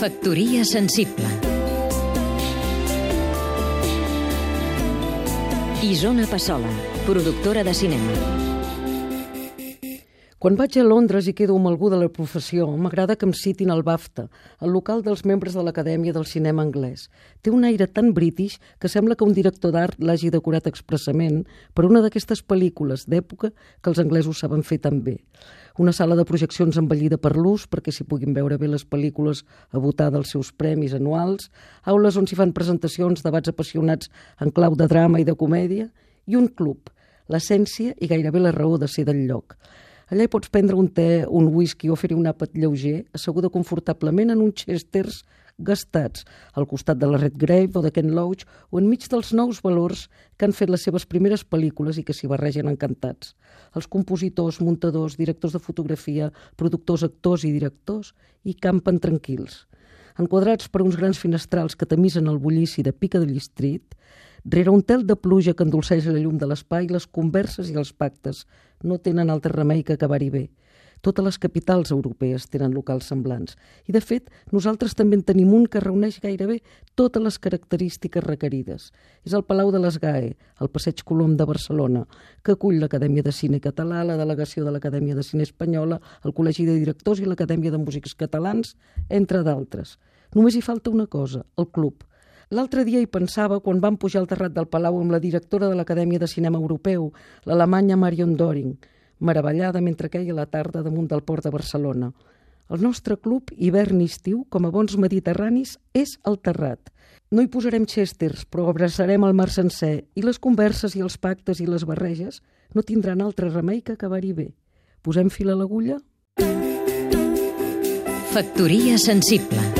Factoria sensible. Isona Passola, productora de cinema quan vaig a Londres i quedo amb algú de la professió, m'agrada que em citin al BAFTA, el local dels membres de l'Acadèmia del Cinema Anglès. Té un aire tan british que sembla que un director d'art l'hagi decorat expressament per una d'aquestes pel·lícules d'època que els anglesos saben fer tan bé. Una sala de projeccions envellida per l'ús perquè s'hi puguin veure bé les pel·lícules a votar dels seus premis anuals, aules on s'hi fan presentacions, debats apassionats en clau de drama i de comèdia, i un club, l'essència i gairebé la raó de ser del lloc. Allà hi pots prendre un te, un whisky o fer-hi un àpat lleuger, asseguda confortablement en uns chesters gastats, al costat de la Redgrave o de Ken Loach o enmig dels nous valors que han fet les seves primeres pel·lícules i que s'hi barregen encantats. Els compositors, muntadors, directors de fotografia, productors, actors i directors hi campen tranquils. Enquadrats per uns grans finestrals que tamisen el bullici de Piccadilly Street, Rere un tel de pluja que endolceix la llum de l'espai, les converses i els pactes no tenen altre remei que acabar-hi bé. Totes les capitals europees tenen locals semblants. I, de fet, nosaltres també en tenim un que reuneix gairebé totes les característiques requerides. És el Palau de les GAE, el Passeig Colom de Barcelona, que acull l'Acadèmia de Cine Català, la delegació de l'Acadèmia de Cine Espanyola, el Col·legi de Directors i l'Acadèmia de Músics Catalans, entre d'altres. Només hi falta una cosa, el club. L'altre dia hi pensava quan vam pujar al terrat del Palau amb la directora de l'Acadèmia de Cinema Europeu, l'alemanya Marion Doring, meravellada mentre queia la tarda damunt del port de Barcelona. El nostre club, hivern i estiu, com a bons mediterranis, és el terrat. No hi posarem chesters, però abraçarem el mar sencer i les converses i els pactes i les barreges no tindran altre remei que acabar-hi bé. Posem fil a l'agulla? Factoria sensible